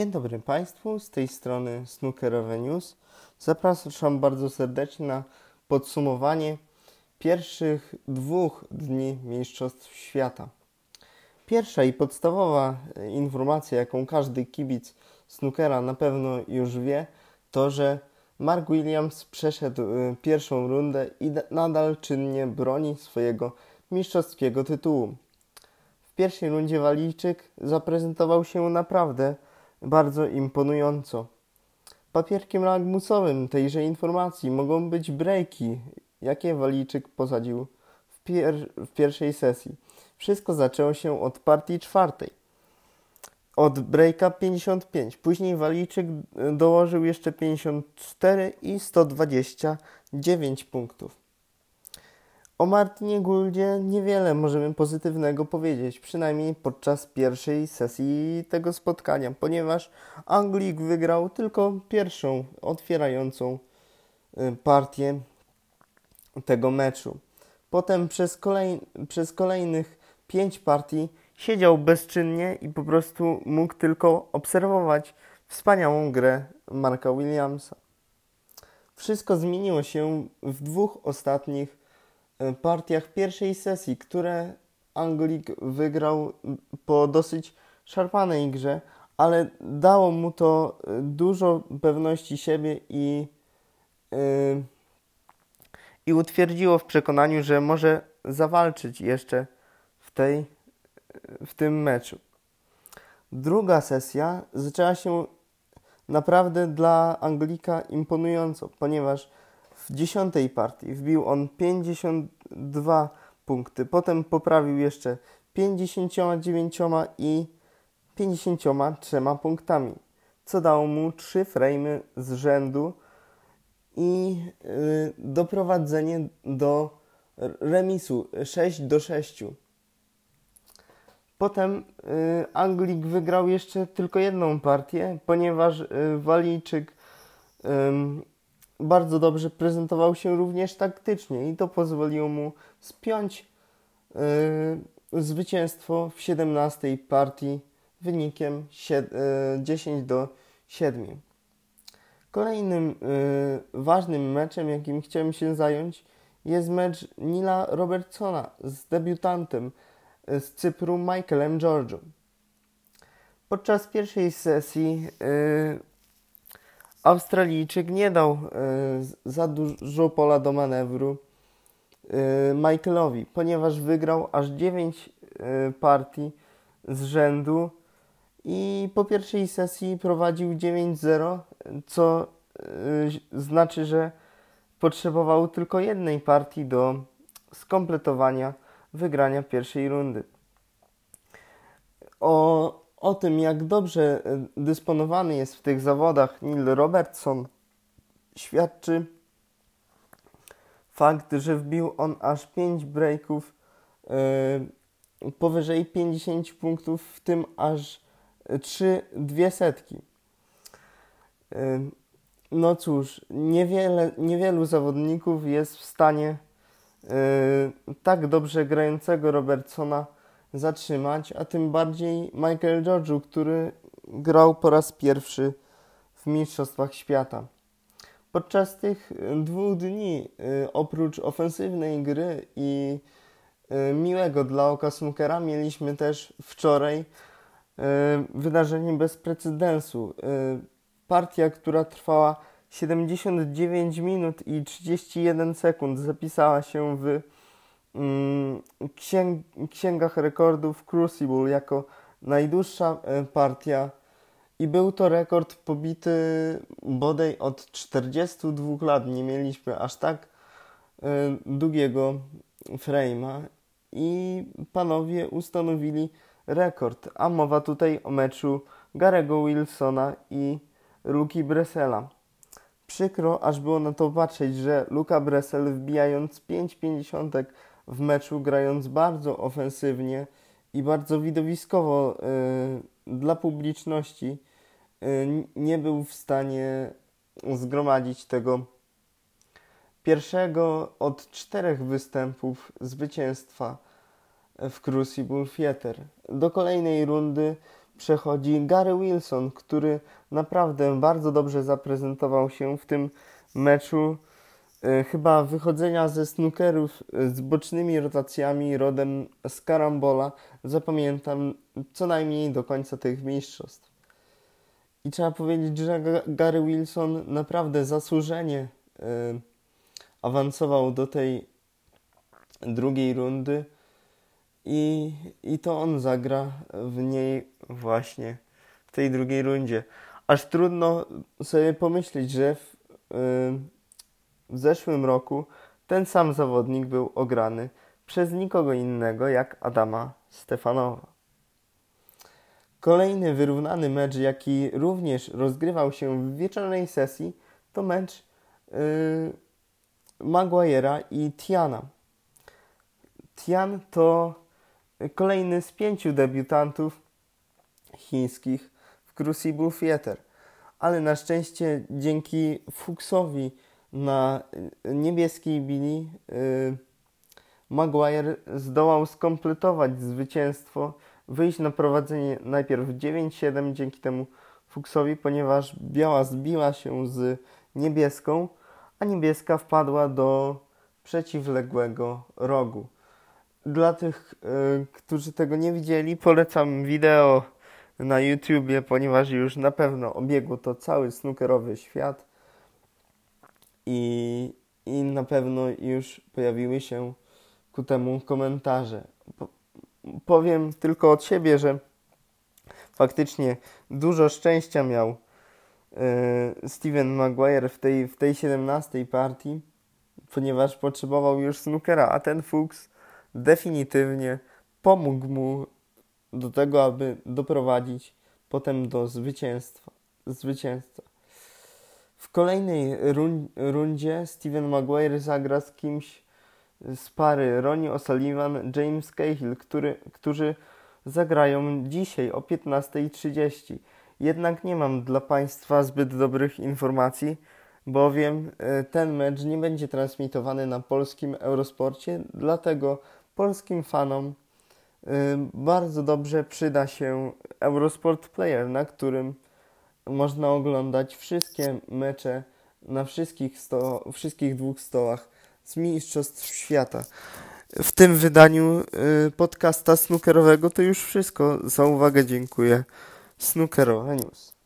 Dzień dobry Państwu, z tej strony Snookerowe News. Zapraszam bardzo serdecznie na podsumowanie pierwszych dwóch dni Mistrzostw Świata. Pierwsza i podstawowa informacja, jaką każdy kibic snookera na pewno już wie, to że Mark Williams przeszedł y, pierwszą rundę i nadal czynnie broni swojego mistrzowskiego tytułu. W pierwszej rundzie Walijczyk zaprezentował się naprawdę bardzo imponująco. Papierkiem lakmusowym tejże informacji mogą być breaki, jakie Walijczyk posadził w, pier w pierwszej sesji. Wszystko zaczęło się od partii czwartej. Od breaka 55. Później Walijczyk dołożył jeszcze 54 i 129 punktów. O Martinie Gouldzie niewiele możemy pozytywnego powiedzieć, przynajmniej podczas pierwszej sesji tego spotkania, ponieważ Anglik wygrał tylko pierwszą, otwierającą y, partię tego meczu. Potem przez, kolej, przez kolejnych pięć partii siedział bezczynnie i po prostu mógł tylko obserwować wspaniałą grę Marka Williamsa. Wszystko zmieniło się w dwóch ostatnich partiach pierwszej sesji, które Anglik wygrał po dosyć szarpanej grze, ale dało mu to e, dużo pewności siebie i, yy, i utwierdziło w przekonaniu, że może zawalczyć jeszcze w, tej, w tym meczu. Druga sesja zaczęła się naprawdę dla Anglika imponująco, ponieważ w dziesiątej partii wbił on 52 punkty. Potem poprawił jeszcze 59 i 53 punktami, co dało mu 3 frame z rzędu i yy, doprowadzenie do remisu 6 do 6. Potem y, Anglik wygrał jeszcze tylko jedną partię, ponieważ y, Walijczyk y, bardzo dobrze prezentował się również taktycznie i to pozwoliło mu spiąć yy, zwycięstwo w 17 partii wynikiem 10 do 7. Kolejnym yy, ważnym meczem, jakim chciałem się zająć, jest mecz Nila Robertsona z debiutantem yy, z Cypru Michaelem George'u. Podczas pierwszej sesji yy, Australijczyk nie dał y, za dużo pola do manewru y, Michaelowi, ponieważ wygrał aż 9 y, partii z rzędu i po pierwszej sesji prowadził 9-0, co znaczy, że potrzebował tylko jednej partii do skompletowania wygrania pierwszej rundy. O o tym, jak dobrze e, dysponowany jest w tych zawodach Neil Robertson, świadczy fakt, że wbił on aż 5 breaków yy, powyżej 50 punktów, w tym aż 3 dwie setki. No cóż, niewiele, niewielu zawodników jest w stanie yy, tak dobrze grającego Robertsona zatrzymać, a tym bardziej Michael George'u, który grał po raz pierwszy w Mistrzostwach Świata. Podczas tych dwóch dni, y, oprócz ofensywnej gry i y, miłego dla oka snookera, mieliśmy też wczoraj y, wydarzenie bez precedensu. Partia, która trwała 79 minut i 31 sekund, zapisała się w księg księgach rekordów Crucible jako najdłuższa e, partia i był to rekord pobity bodaj od 42 lat. Nie mieliśmy aż tak e, długiego frame'a i panowie ustanowili rekord. A mowa tutaj o meczu Garego Wilsona i Luki Bresela. Przykro aż było na to patrzeć, że Luka Bresel wbijając 5,50 w meczu, grając bardzo ofensywnie i bardzo widowiskowo y, dla publiczności, y, nie był w stanie zgromadzić tego pierwszego od czterech występów zwycięstwa w Crucible Theater. Do kolejnej rundy przechodzi Gary Wilson, który naprawdę bardzo dobrze zaprezentował się w tym meczu. E, chyba wychodzenia ze snookerów z bocznymi rotacjami rodem z karambola zapamiętam co najmniej do końca tych mistrzostw. I trzeba powiedzieć, że Gary Wilson naprawdę zasłużenie y, awansował do tej drugiej rundy i, i to on zagra w niej właśnie w tej drugiej rundzie. Aż trudno sobie pomyśleć, że w, w zeszłym roku ten sam zawodnik był ograny przez nikogo innego jak Adama Stefanowa. Kolejny wyrównany mecz, jaki również rozgrywał się w wieczornej sesji, to mecz yy, Maguire'a i Tiana. Tian to kolejny z pięciu debiutantów chińskich w Crucible Theatre, ale na szczęście dzięki Fuchsowi na niebieskiej bili yy, Maguire zdołał skompletować zwycięstwo wyjść na prowadzenie najpierw 9-7 dzięki temu Fuchsowi, ponieważ biała zbiła się z niebieską, a niebieska wpadła do przeciwległego rogu. Dla tych, y, którzy tego nie widzieli, polecam wideo na YouTubie, ponieważ już na pewno obiegło to cały snookerowy świat i, i na pewno już pojawiły się ku temu komentarze powiem tylko od siebie, że faktycznie dużo szczęścia miał yy, Steven Maguire w tej, w tej 17 partii, ponieważ potrzebował już snookera, a ten Fuchs definitywnie pomógł mu do tego, aby doprowadzić potem do zwycięstwa. zwycięstwa. W kolejnej run rundzie Steven Maguire zagra z kimś, z pary Ronnie O'Sullivan, James Cahill, który, którzy zagrają dzisiaj o 15.30. Jednak nie mam dla Państwa zbyt dobrych informacji, bowiem e, ten mecz nie będzie transmitowany na polskim Eurosporcie, dlatego polskim fanom e, bardzo dobrze przyda się Eurosport Player, na którym można oglądać wszystkie mecze na wszystkich, sto, wszystkich dwóch stołach z Mistrzostw Świata. W tym wydaniu y, podcasta snookerowego to już wszystko. Za uwagę dziękuję. Snookerowe News.